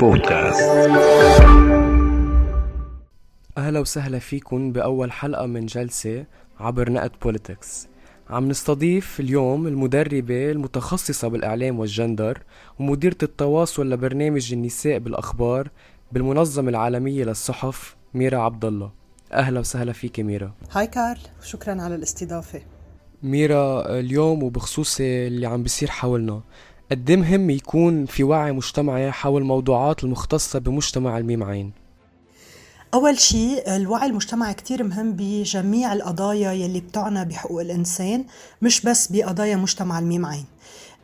بودكاست أهلا وسهلا فيكم بأول حلقة من جلسة عبر نقد بوليتكس عم نستضيف اليوم المدربة المتخصصة بالإعلام والجندر ومديرة التواصل لبرنامج النساء بالأخبار بالمنظمة العالمية للصحف ميرا عبد الله أهلا وسهلا فيك ميرا. هاي كارل شكرا على الاستضافة. ميرا اليوم وبخصوص اللي عم بيصير حولنا قد مهم يكون في وعي مجتمعي حول الموضوعات المختصة بمجتمع الميم عين. أول شيء الوعي المجتمعي كتير مهم بجميع القضايا يلي بتعنى بحقوق الإنسان مش بس بقضايا مجتمع الميم عين.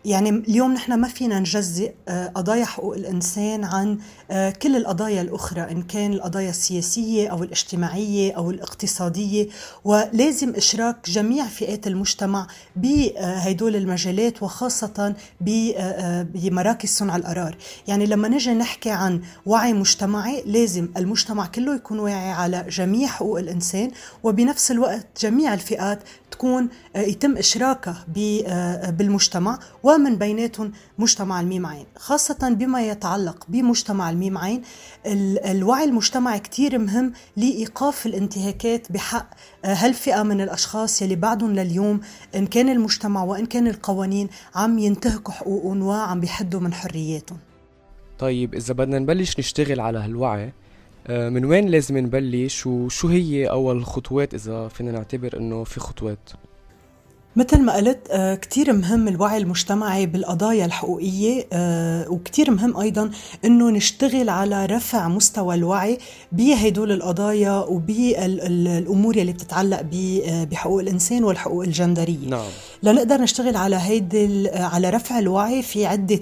يعني اليوم نحن ما فينا نجزئ آه، قضايا حقوق الإنسان عن آه، كل القضايا الأخرى إن كان القضايا السياسية أو الاجتماعية أو الاقتصادية. ولازم إشراك جميع فئات المجتمع بهدول المجالات وخاصة آه، بمراكز صنع القرار، يعني لما نجي نحكي عن وعي مجتمعي لازم المجتمع كله يكون واعي على جميع حقوق الإنسان وبنفس الوقت جميع الفئات تكون يتم إشراكها بالمجتمع. ومن بيناتهم مجتمع الميم عين خاصة بما يتعلق بمجتمع الميم عين الوعي المجتمعي كتير مهم لإيقاف الانتهاكات بحق هالفئة من الأشخاص يلي بعدهم لليوم إن كان المجتمع وإن كان القوانين عم ينتهكوا حقوقهم وعم بيحدوا من حرياتهم. طيب إذا بدنا نبلش نشتغل على هالوعي آه، من وين لازم نبلش؟ وشو هي أول الخطوات إذا فينا نعتبر إنه في خطوات؟ مثل ما قلت آه، كتير مهم الوعي المجتمعي بالقضايا الحقوقية آه، وكتير مهم أيضا أنه نشتغل على رفع مستوى الوعي بهدول القضايا وبالأمور اللي بتتعلق آه، بحقوق الإنسان والحقوق الجندرية نعم. لنقدر نشتغل على هيدي على رفع الوعي في عدة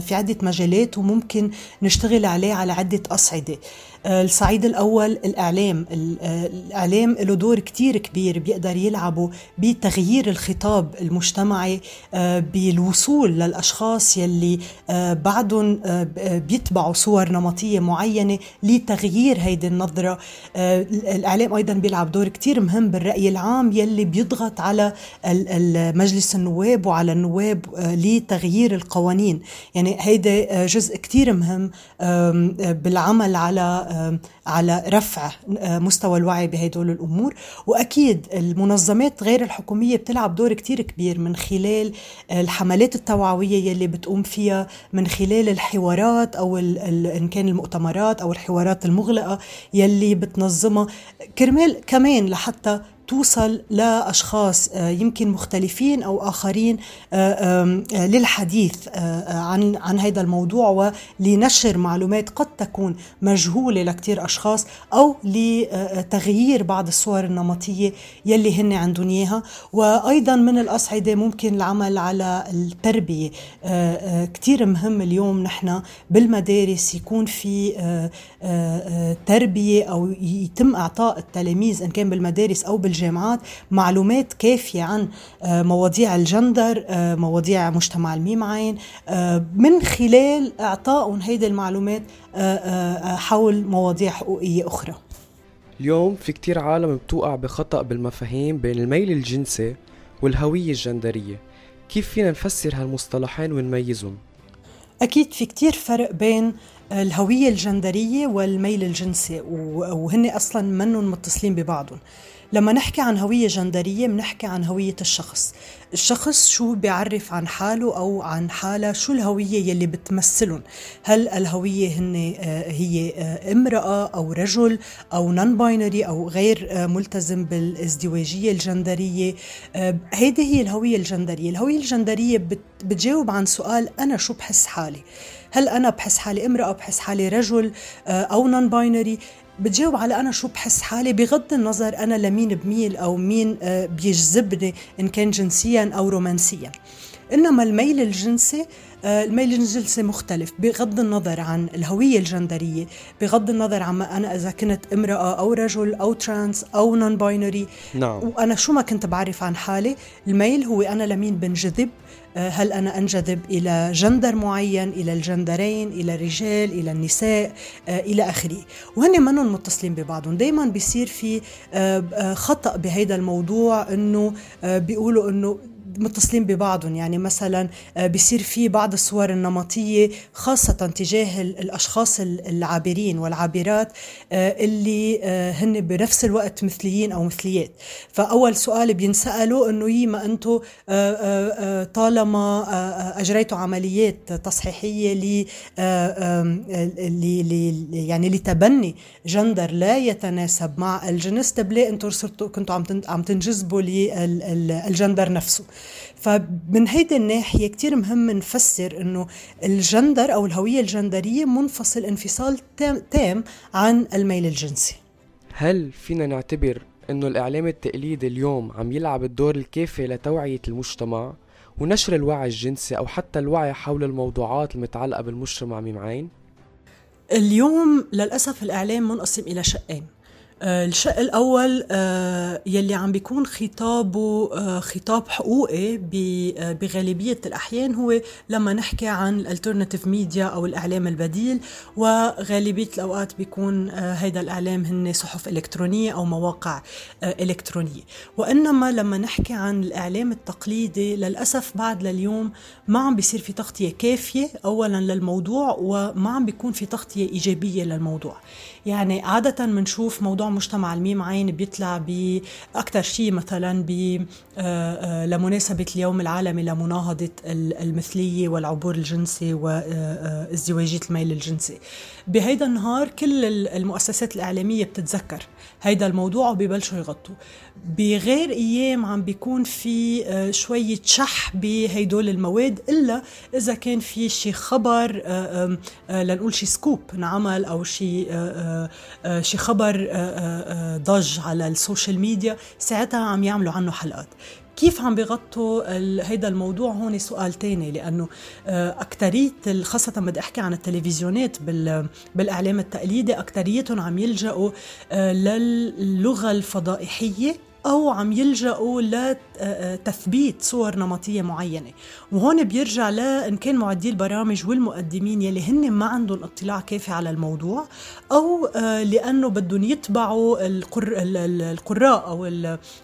في عدة مجالات وممكن نشتغل عليه على عدة أصعدة الصعيد الأول الإعلام. الإعلام له دور كتير كبير بيقدر يلعبه بتغيير الخطاب المجتمعي آه، بالوصول للأشخاص يلي آه، بعدهم آه، بيتبعوا صور نمطية معينة لتغيير هيدي النظرة. الإعلام أيضا بيلعب دور كتير مهم بالرأي العام يلي بيضغط على مجلس النواب وعلى النواب لتغيير القوانين. يعني هيدا جزء كتير مهم بالعمل على على رفع مستوى الوعي بهدول الأمور. وأكيد المنظمات غير الحكومية بتلعب دور كتير كبير من خلال الحملات التوعوية يلي بتقوم فيها من خلال الحوارات أو إن كان المؤتمرات أو الحوارات المغلقة يلي بتنظمها. كرمال كمان لحتى توصل لأشخاص آه، يمكن مختلفين أو آخرين آه، آه، للحديث عن عن هذا الموضوع ولنشر معلومات قد تكون مجهولة لكثير أشخاص أو لتغيير بعض الصور النمطية يلي هن عندهم إياها. وأيضا من الأصعدة ممكن العمل على التربية كثير مهم اليوم نحن بالمدارس يكون في تربية أو يتم إعطاء التلاميذ إن كان بالمدارس أو بالجامعات الجامعات معلومات كافية عن آه، مواضيع الجندر آه، مواضيع مجتمع الميم عين آه، من خلال إعطائهم هيدي المعلومات حول مواضيع حقوقية أخرى. اليوم في كتير عالم بتوقع بخطأ بالمفاهيم بين الميل الجنسي والهوية الجندرية. كيف فينا نفسر هالمصطلحين ونميزهم؟ أكيد في كتير فرق بين الهوية الجندرية والميل الجنسي وهن أصلا منهم متصلين ببعضهم. لما نحكي عن هوية جندرية بنحكي عن هوية الشخص. الشخص شو بيعرف عن حاله أو عن حالة؟ شو الهوية يلي بتمثلهم؟ هل الهوية هن آه، هي آه، امرأة أو رجل أو non-binary أو غير آه، ملتزم بالازدواجية الجندرية؟ هيدي هي الهوية الجندرية. الهوية الجندرية بتجاوب عن سؤال أنا شو بحس حالي؟ هل أنا بحس حالي امرأة بحس حالي رجل أو non-binary بتجاوب على أنا شو بحس حالي. بغض النظر أنا لمين بميل أو مين آه، بيجذبني إن كان جنسيا أو رومانسيا. إنما الميل الجنسي آه، الميل الجنسي مختلف. بغض النظر عن الهوية الجندرية بغض النظر عن أنا إذا كنت امرأة أو رجل أو trans أو non-binary نعم. وأنا شو ما كنت بعرف عن حالي الميل هو أنا لمين بنجذب هل أنا أنجذب إلى جندر معين إلى الجندرين إلى الرجال إلى النساء آه، إلى آخره. وهن منهم متصلين ببعضهم. دايما بيصير في خطأ بهذا الموضوع أنه بيقولوا أنه متصلين ببعضهم. يعني مثلا بيصير في بعض الصور النمطية خاصة تجاه الأشخاص العابرين والعابرات اللي هن بنفس الوقت مثليين أو مثليات. فأول سؤال بينسألوا أنه يما أنتم طالما أجريتوا عمليات تصحيحية ل يعني لتبني جندر لا يتناسب مع الجنس تبلي أنتم صرتوا كنتوا عم تنجذبوا للجندر نفسه. فمن هيدي الناحية كتير مهم نفسر إنه الجندر أو الهوية الجندرية منفصل انفصال تام, تام عن الميل الجنسي. هل فينا نعتبر إنه الإعلام التقليدي اليوم عم يلعب الدور الكافي لتوعية المجتمع ونشر الوعي الجنسي أو حتى الوعي حول الموضوعات المتعلقة بالمجتمع ميم عين؟ اليوم للأسف الإعلام منقسم إلى شقين. الشق الأول آه، يلي عم بيكون خطابه آه، خطاب حقوقي بغالبية الأحيان هو لما نحكي عن ال alternative media أو الإعلام البديل وغالبية الأوقات بيكون هيدا الإعلام هن صحف إلكترونية أو مواقع إلكترونية. وإنما لما نحكي عن الإعلام التقليدي للأسف بعد لليوم ما عم بيصير في تغطية كافية أولا للموضوع وما عم بيكون في تغطية إيجابية للموضوع. يعني عادة بنشوف موضوع مجتمع الميم عين بيطلع بأكثر شيء مثلا ب آه، آه، لمناسبة اليوم العالمي لمناهضة المثلية والعبور الجنسي وازدواجية آه، الميل الجنسي. بهيدا النهار كل المؤسسات الإعلامية بتتذكر هيدا الموضوع وبيبلشوا يغطوا. بغير أيام عم بيكون في شوية شح بهيدول المواد إلا إذا كان في شي خبر لنقول شي scoop انعمل أو شي شي خبر ضج على ال social media ساعتها عم يعملوا عنه حلقات. كيف عم بيغطوا هيدا الموضوع؟ هون سؤال تاني لأنه اكثريه خاصة بدي أحكي عن التلفزيونات بالإعلام التقليدي اكثريتهم عم يلجأوا للغة الفضائحيه أو عم يلجأوا لتثبيت صور نمطية معينة. وهون بيرجع لإن كان معدي البرامج والمقدمين يلي هن ما عندهم اطلاع كافي على الموضوع أو آه، لأنه بدهم يتبعوا القراء أو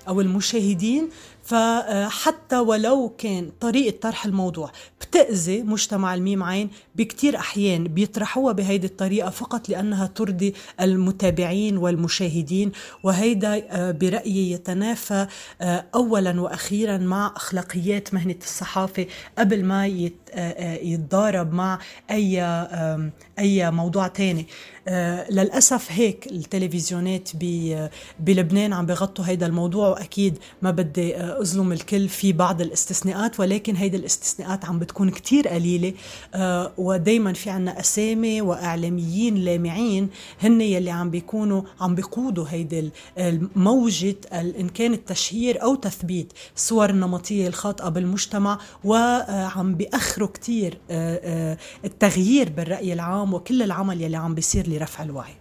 أو المشاهدين. فحتى ولو كان طريقة طرح الموضوع بتأذي مجتمع الميم عين بكتير أحيان بيطرحوها بهيدي الطريقة فقط لأنها ترضي المتابعين والمشاهدين. وهيدا آه، برأيي يتنافى آه، أولا وأخيرا مع أخلاقيات مهنة الصحافة قبل ما آه، يتضارب مع أي أي موضوع تاني. آه، للأسف هيك التلفزيونات بلبنان عم بغطوا هيدا الموضوع وأكيد ما بدي آه، أظلم الكل في بعض الاستثناءات ولكن هيدا الاستثناءات عم بتكون كتير قليلة. آه، ودايما في عنا أسامي وإعلاميين لامعين هن يلي عم بيكونوا عم بيقودوا هيدا موجة إن كان التشهير أو تثبيت الصور النمطية الخاطئة بالمجتمع وعم بيأخروا كتير التغيير بالرأي العام وكل العمل يلي عم بيصير لرفع الوعي.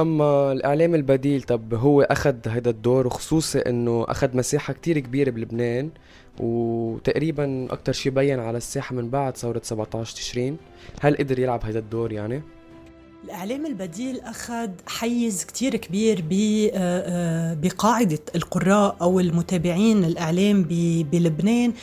أما الإعلام البديل طب هو أخذ هذا الدور وخصوصي إنه أخذ مساحة كتير كبيرة بلبنان وتقريبا أكثر شيء بين على الساحة من بعد ثورة 17 تشرين. هل قدر يلعب هذا الدور يعني؟ الإعلام البديل أخذ حيز كتير كبير آه، آه، بقاعدة القراء أو المتابعين الإعلام بلبنان. آه،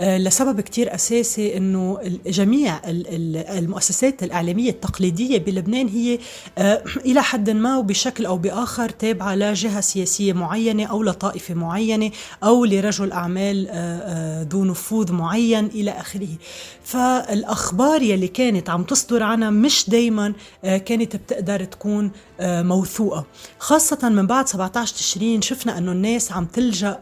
لسبب كتير أساسي أنه جميع المؤسسات الإعلامية التقليدية بلبنان هي آه، إلى حد ما وبشكل أو بآخر تابعة لجهة سياسية معينة أو لطائفة معينة أو لرجل أعمال آه، ذو نفوذ معين إلى آخره. فالأخبار يلي كانت عم تصدر عنها مش دايما كانت بتقدر تكون موثوقة. خاصة من بعد 17 تشرين شفنا أنه الناس عم تلجأ آه،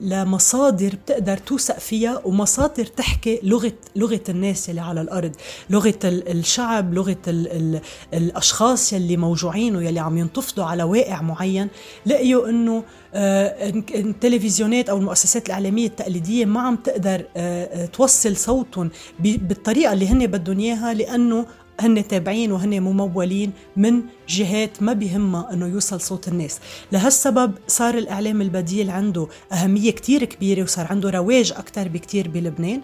لمصادر بتقدر توثق فيها ومصادر تحكي لغة لغة الناس اللي على الأرض لغة الشعب لغة ال ال الأشخاص يلي موجوعين ويلي عم ينتفضوا على واقع معين. لقيوا إنه آه، التلفزيونات أو المؤسسات الإعلامية التقليدية ما عم تقدر آه، توصل صوتهم بالطريقة اللي هن بدهم إياها لأنه هن تابعين وهن ممولين من جهات ما بيهمها إنه يوصل صوت الناس. لهالسبب صار الإعلام البديل عنده أهمية كتير كبيرة وصار عنده رواج أكثر بكتير بلبنان.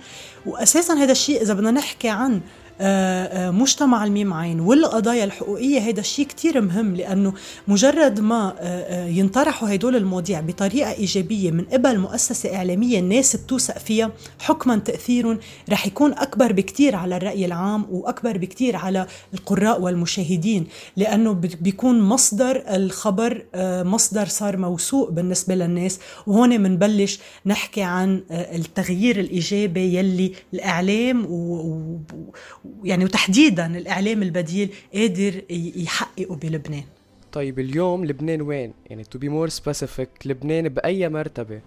واساسا هذا الشيء إذا بدنا نحكي عن مجتمع الميم عين والقضايا الحقوقية هيدا الشيء كتير مهم لأنه مجرد ما ينطرحوا هدول المواضيع بطريقة إيجابية من قبل مؤسسة إعلامية الناس بتوثق فيها حكما تأثيرهم رح يكون أكبر بكتير على الرأي العام وأكبر بكتير على القراء والمشاهدين لأنه بيكون مصدر الخبر مصدر صار موثوق بالنسبة للناس وهون منبلش نحكي عن التغيير الإيجابي يلي الإعلام ويعني وتحديدا الإعلام البديل قادر يحققه بلبنان طيب اليوم لبنان وين؟ يعني to be more specific لبنان بأي مرتبة؟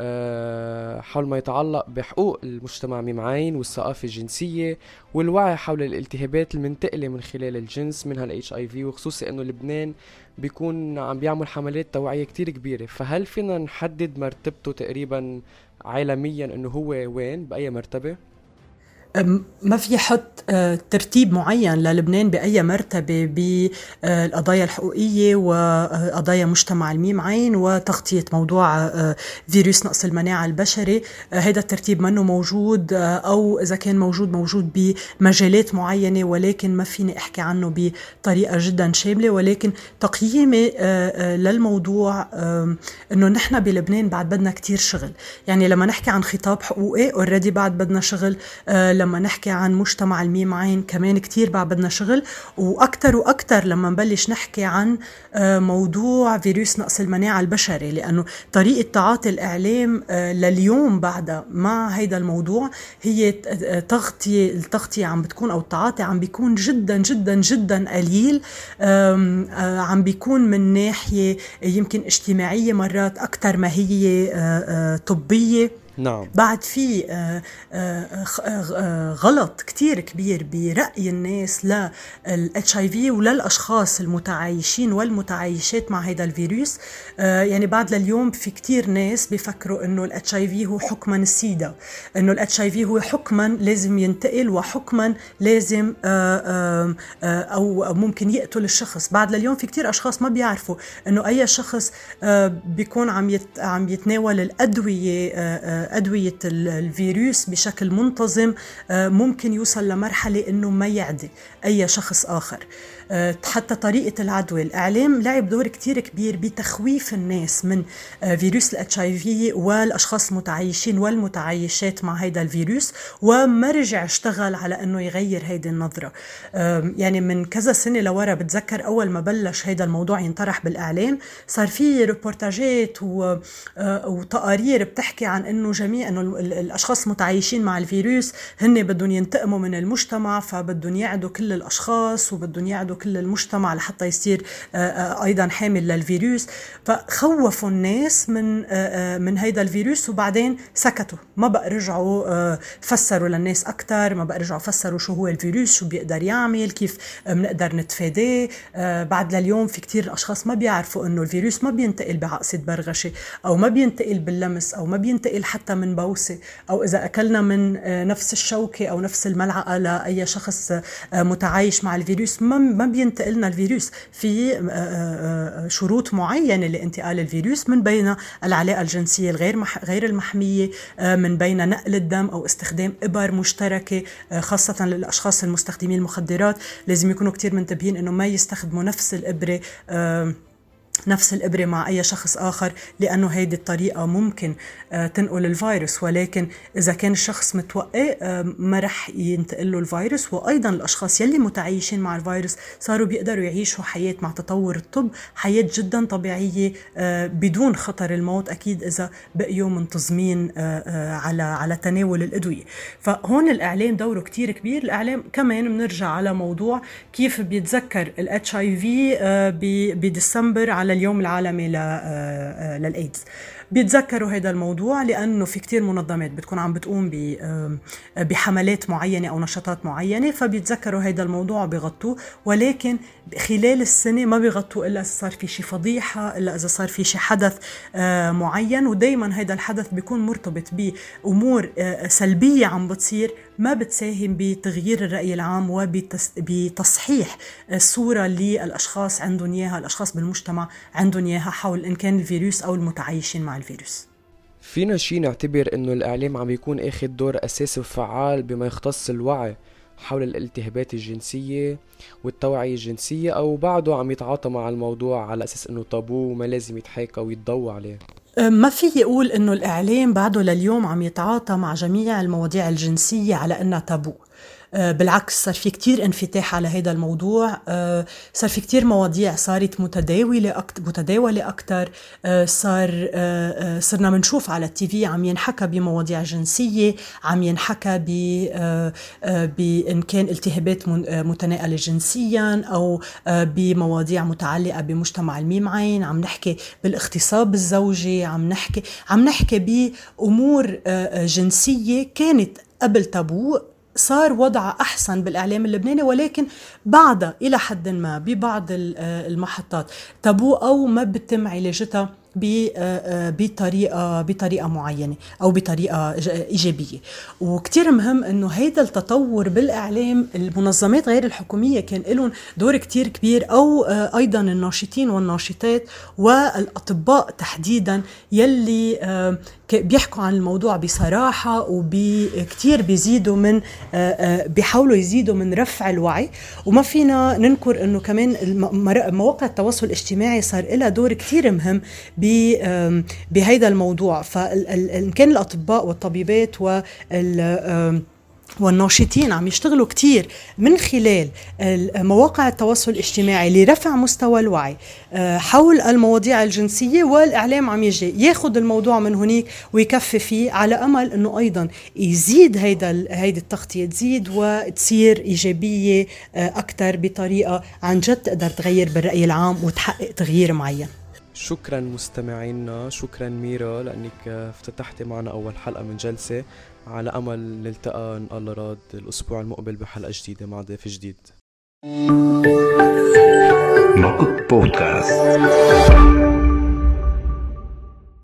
أه حول ما يتعلق بحقوق المجتمع ميم عين والثقافة الجنسية والوعي حول الالتهابات المنتقلة من خلال الجنس منها ال HIV وخصوصي إنه لبنان بيكون عم بيعمل حملات توعية كتير كبيرة فهل فينا نحدد مرتبته تقريبا عالميا إنه هو وين بأي مرتبة؟ ما في حط آه، ترتيب معين للبنان بأي مرتبة بالقضايا الحقوقية وقضايا مجتمع الميم عين وتغطية موضوع آه، فيروس نقص المناعة البشري. هذا الترتيب منه موجود آه، أو إذا كان موجود موجود بمجالات معينة ولكن ما فيني أحكي عنه بطريقة جدا شاملة. ولكن تقييمي للموضوع أنه نحن بلبنان بعد بدنا كتير شغل. يعني لما نحكي عن خطاب حقوقي اوريدي بعد بدنا شغل لما نحكي عن مجتمع الميم عين كمان كتير بعد بدنا شغل وأكتر وأكتر لما نبلش نحكي عن آه، موضوع فيروس نقص المناعة البشري لأنه طريقة تعاطي الإعلام آه، لليوم بعدها مع هيدا الموضوع هي تغطية التغطية عم بتكون أو التعاطي عم بيكون جدا جدا جدا قليل آه، عم بيكون من ناحية يمكن اجتماعية مرات أكتر ما هي طبية. نعم. بعد في آه، آه، آه، غلط كتير كبير برأي الناس لل HIV وللأشخاص المتعايشين والمتعايشات مع هذا الفيروس. يعني بعد لليوم في كتير ناس بيفكروا إنه ال HIV هو حكما السيدا إنه ال HIV هو حكما لازم ينتقل وحكما لازم أو ممكن يقتل الشخص. بعد لليوم في كتير أشخاص ما بيعرفوا إنه أي شخص بيكون عم عم يتناول الأدوية أدوية الفيروس بشكل منتظم آه، ممكن يوصل لمرحلة أنه ما يعدي أي شخص آخر. آه، حتى طريقة العدوى الإعلام لعب دور كتير كبير بتخويف الناس من آه، فيروس الاتش اي في والأشخاص المتعايشين والمتعايشات مع هذا الفيروس وما رجع اشتغل على أنه يغير هيدي النظرة. يعني من كذا سنة لورا بتذكر أول ما بلش هذا الموضوع ينطرح بالإعلام صار في ريبورتاجات وتقارير بتحكي عن أنه جميع إنه الأشخاص المتعايشين مع الفيروس هن بدهم ينتقموا من المجتمع فبدهم يعدوا كل الأشخاص وبدهم يعدوا كل المجتمع لحتى يصير أيضا حامل للفيروس. فخوفوا الناس من من هيدا الفيروس وبعدين سكتوا. ما بقى رجعوا فسروا للناس أكثر ما بقى رجعوا فسروا شو هو الفيروس شو بيقدر يعمل كيف بنقدر نتفاداه. بعد لليوم في كتير أشخاص ما بيعرفوا إنه الفيروس ما بينتقل بعقصة برغشة أو ما بينتقل باللمس أو ما بينتقل حتى حتى من بوسة أو إذا أكلنا من آه، نفس الشوكة أو نفس الملعقة لأي شخص آه، متعايش مع الفيروس ما ما بينتقلنا الفيروس. في آه، شروط معينة لانتقال الفيروس من بين العلاقة الجنسية الغير غير المحمية من بين نقل الدم أو استخدام إبر مشتركة خاصة للأشخاص المستخدمين المخدرات. لازم يكونوا كثير منتبهين إنه ما يستخدموا نفس الإبرة نفس الإبرة مع أي شخص آخر لأنه هيدي الطريقة ممكن آه، تنقل الفيروس. ولكن إذا كان الشخص متوقع آه، ما رح ينتقل له الفيروس وأيضا الأشخاص يلي متعايشين مع الفيروس صاروا بيقدروا يعيشوا حياة مع تطور الطب حياة جدا طبيعية آه، بدون خطر الموت أكيد إذا بقيوا منتظمين على على تناول الأدوية. فهون الإعلام دوره كتير كبير. الإعلام كمان بنرجع على موضوع كيف بيتذكر الاتش اي في بديسمبر على اليوم العالمي آه، آه، للإيدز. بيتذكروا هذا الموضوع لأنه في كتير منظمات بتكون عم بتقوم بحملات معينة أو نشاطات معينة فبيتذكروا هذا الموضوع وبيغطوه. ولكن خلال السنة ما بيغطوه إلا إذا صار في شيء فضيحة إلا إذا صار في شيء حدث آه، معين. ودائما هذا الحدث بيكون مرتبط بأمور سلبية عم بتصير ما بتساهم بتغيير الرأي العام وبتصحيح الصورة اللي الأشخاص عندهم إياها الأشخاص بالمجتمع عندهم إياها حول إن كان الفيروس أو المتعايشين مع الفيروس. فينا شي نعتبر إنه الإعلام عم يكون آخذ دور أساسي وفعال بما يختص الوعي حول الالتهابات الجنسية والتوعية الجنسية أو بعده عم يتعاطى مع الموضوع على أساس أنه تابو وما لازم يتحاكى ويتضوى عليه. ما في يقول إنه الإعلام بعده لليوم عم يتعاطى مع جميع المواضيع الجنسية على إنها تابو. بالعكس صار في كتير انفتاح على هذا الموضوع. آه، صار في كتير مواضيع صارت متداولة أكتر متداولة أكثر آه، صار صرنا بنشوف على التي في عم ينحكى بمواضيع جنسية عم ينحكى ب بإن كان التهابات متناقلة جنسيا أو بمواضيع متعلقة بمجتمع الميم عين. عم نحكي بالاغتصاب الزوجي عم نحكي عم نحكي بأمور جنسية كانت قبل تابو صار وضعها أحسن بالإعلام اللبناني ولكن بعدها إلى حد ما ببعض المحطات. تابو أو ما بتم علاجتها؟ بطريقة بطريقة معينة أو بطريقة إيجابية. وكثير مهم إنه هيدا التطور بالإعلام المنظمات غير الحكومية كان لهم دور كثير كبير أو آه، أيضا الناشطين والناشطات والأطباء تحديدا يلي بيحكوا عن الموضوع بصراحة وكتير بيزيدوا من بيحاولوا يزيدوا من رفع الوعي. وما فينا ننكر إنه كمان مواقع التواصل الاجتماعي صار لها دور كتير مهم بهيدا الموضوع. فإن كان الأطباء والطبيبات وال والناشطين عم يشتغلوا كتير من خلال مواقع التواصل الاجتماعي لرفع مستوى الوعي آه، حول المواضيع الجنسية والإعلام عم يجي ياخذ الموضوع من هنيك ويكفي فيه على أمل أنه أيضا يزيد هيدا هيدي التغطية تزيد وتصير إيجابية آه، أكثر بطريقة عن جد تقدر تغير بالرأي العام وتحقق تغيير معين. شكرا مستمعينا شكرا ميرا لأنك افتتحتي معنا أول حلقة من جلسة. على أمل نلتقى إن الله راد الأسبوع المقبل بحلقة جديدة مع ضيف جديد. نقد بودكاست.